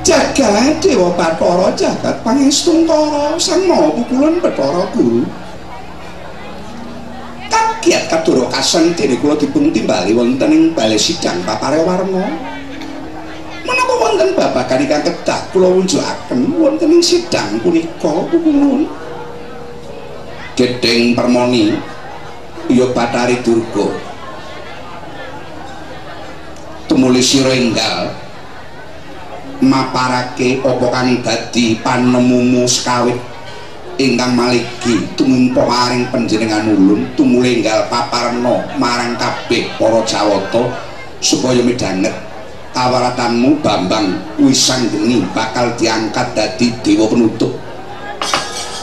Dewa Bathara jagat pangestungkara sang maha pukulan Bathara Guru. Kagiat kadura kaseng dene kula dipun timbali wonten ing bale sidang paparewarna. Menapa wonten babagan ingkang kedah kula wunjukaken wonten ing sidang punika pukulan. Gedeng Permoni ya Bathari Durga. Tumuli sira enggal maparake apa kang dadi panemumu sekawit? Ingkang maligi tumimpa maring panjenengan ulun tumule enggal paparno marang kabeh para jawata supaya midhanget kawaratanmu Bambang Wisanggeni bakal diangkat dadi dewa penutup.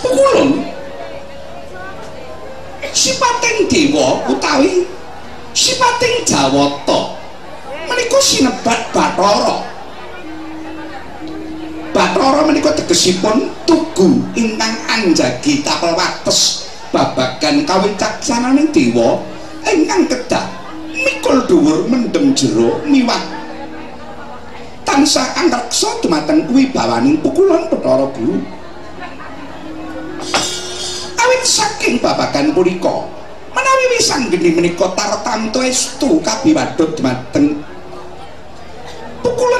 Pukulun sipating dewa utawi sipating jawata. Menika sinebat Bathara Bathara menika tegesipun tugu ingkang anjagi tapel wates babagan kawicaksananing dewa ingkang kedah mikul dhuwur mendem jero miwah tansah angreksa dumateng wibawaning pukulan Bathara Guru. Awit saking babagan punika menawi wisanggeni menika tartamtu estu kabiwadot dumateng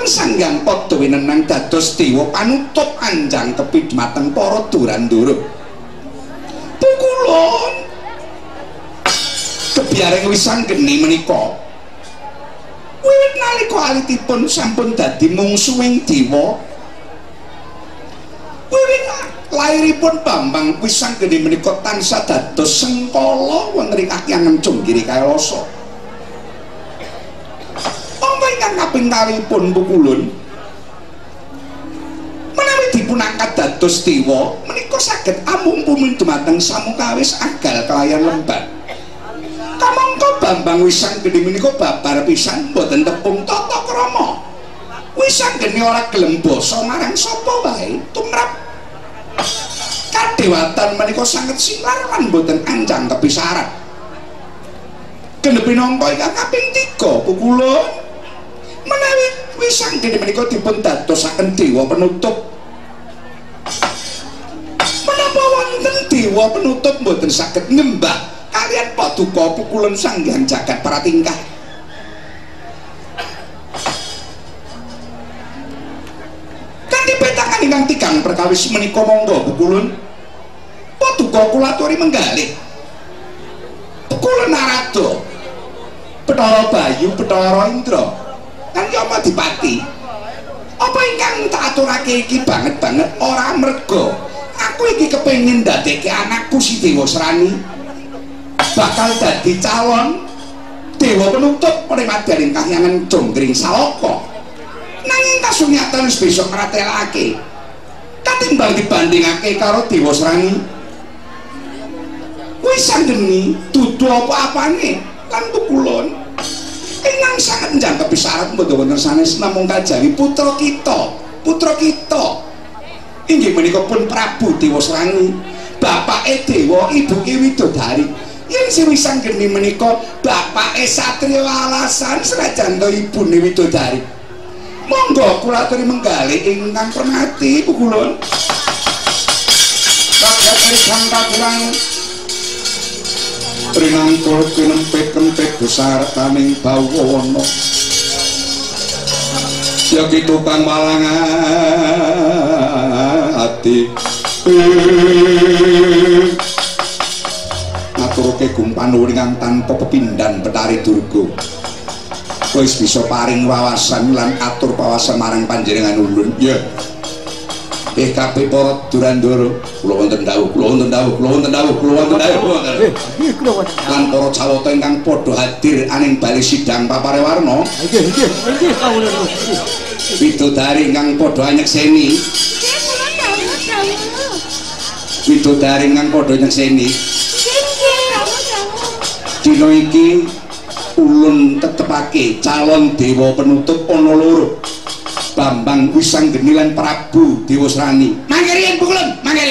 sanggang padha winenang dados dewa panutup anjang kepidmateng para durandura pukulan kebiareng wisanggeni menika. Wiwit nalika alitipun sampun dadi mungsuhing dewa. Wiwit lairipun Bambang Wisanggeni menika tansah dados sengkala wonten ing kakyangen Jonggiri Kailasa kaping kalipun pukulun menawi dipun angkat dados dewa menika saged amung-umum dumateng samukawis agal kelayan lembat kamangka Bambang Wisanggeni menika babar pisan boten tepung tata krama. Wisanggeni ora gelem basa marang sapa wae tumrap. Kadewatan menika sanget silar lan boten anjang kepisaran. Genepi nangka ingkang kaping 3 pukulun menawi wisang dene menika dipun dadosaken dewa penutup. Menapa wonten dewa penutup mboten saged nyembah kalian paduka pukulan sanghyang jagat para tingkah. Kanthi petakan ingkang tigang perkawis menika monggo pukulun paduka kula aturi menggalih. Pukulan narado Petara Bayu, Petara Indra, kan Yama Dipati apa ingkang tak aturake iki banget-banget ora mergo aku iki kepengin dadekke anakku si Dewa Serani. Bakal dadi calon dewa penutup primadyaning kahyangan Jonggring Saloko nanging kasunyatan besok ngratelake. Katimbang dibandingake karo Dewa Serani. Wis sanggeni dudu apa-apane? Lan pukulon ingkang sangat njangkep syarat mboten sanes namung kajawi putra kita putra kita. Inggih menika pun Prabu Dewa Srangi bapake dewa ibuke widodari. Yen si wisanggeni menika bapake satriya alasan senajan to ibune widodari. Monggo kula aturi menggali ingkang permati pukulun Rakyat Erikan Kagulang Trinangkul kinempit-kempit besar kaning bawono. Ya gitu kang hati Ngaturuke gumpan uringan tanpa pepindan betari durgo Wis bisa paring wawasan lan atur pawasan marang panjenengan ulun. Ya. eh kabeh para durandara kula wonten dawuh kula wonten dawuh kula wonten dawuh kula wonten dawuh Eh, lan para cawata ingkang padha hadir aning bali sidang paparewarna Nggih, nggih, nggih kawula. Nggih. widodari ingkang padha nyekseni Nggih, kula dawuh, dawuh. widodari ingkang padha nyekseni dina iki ulun tetepake calon dewa penutup ana loro Bambang Wisanggeni lan Prabu Dewasrani. Mangke riyen pukulan mangke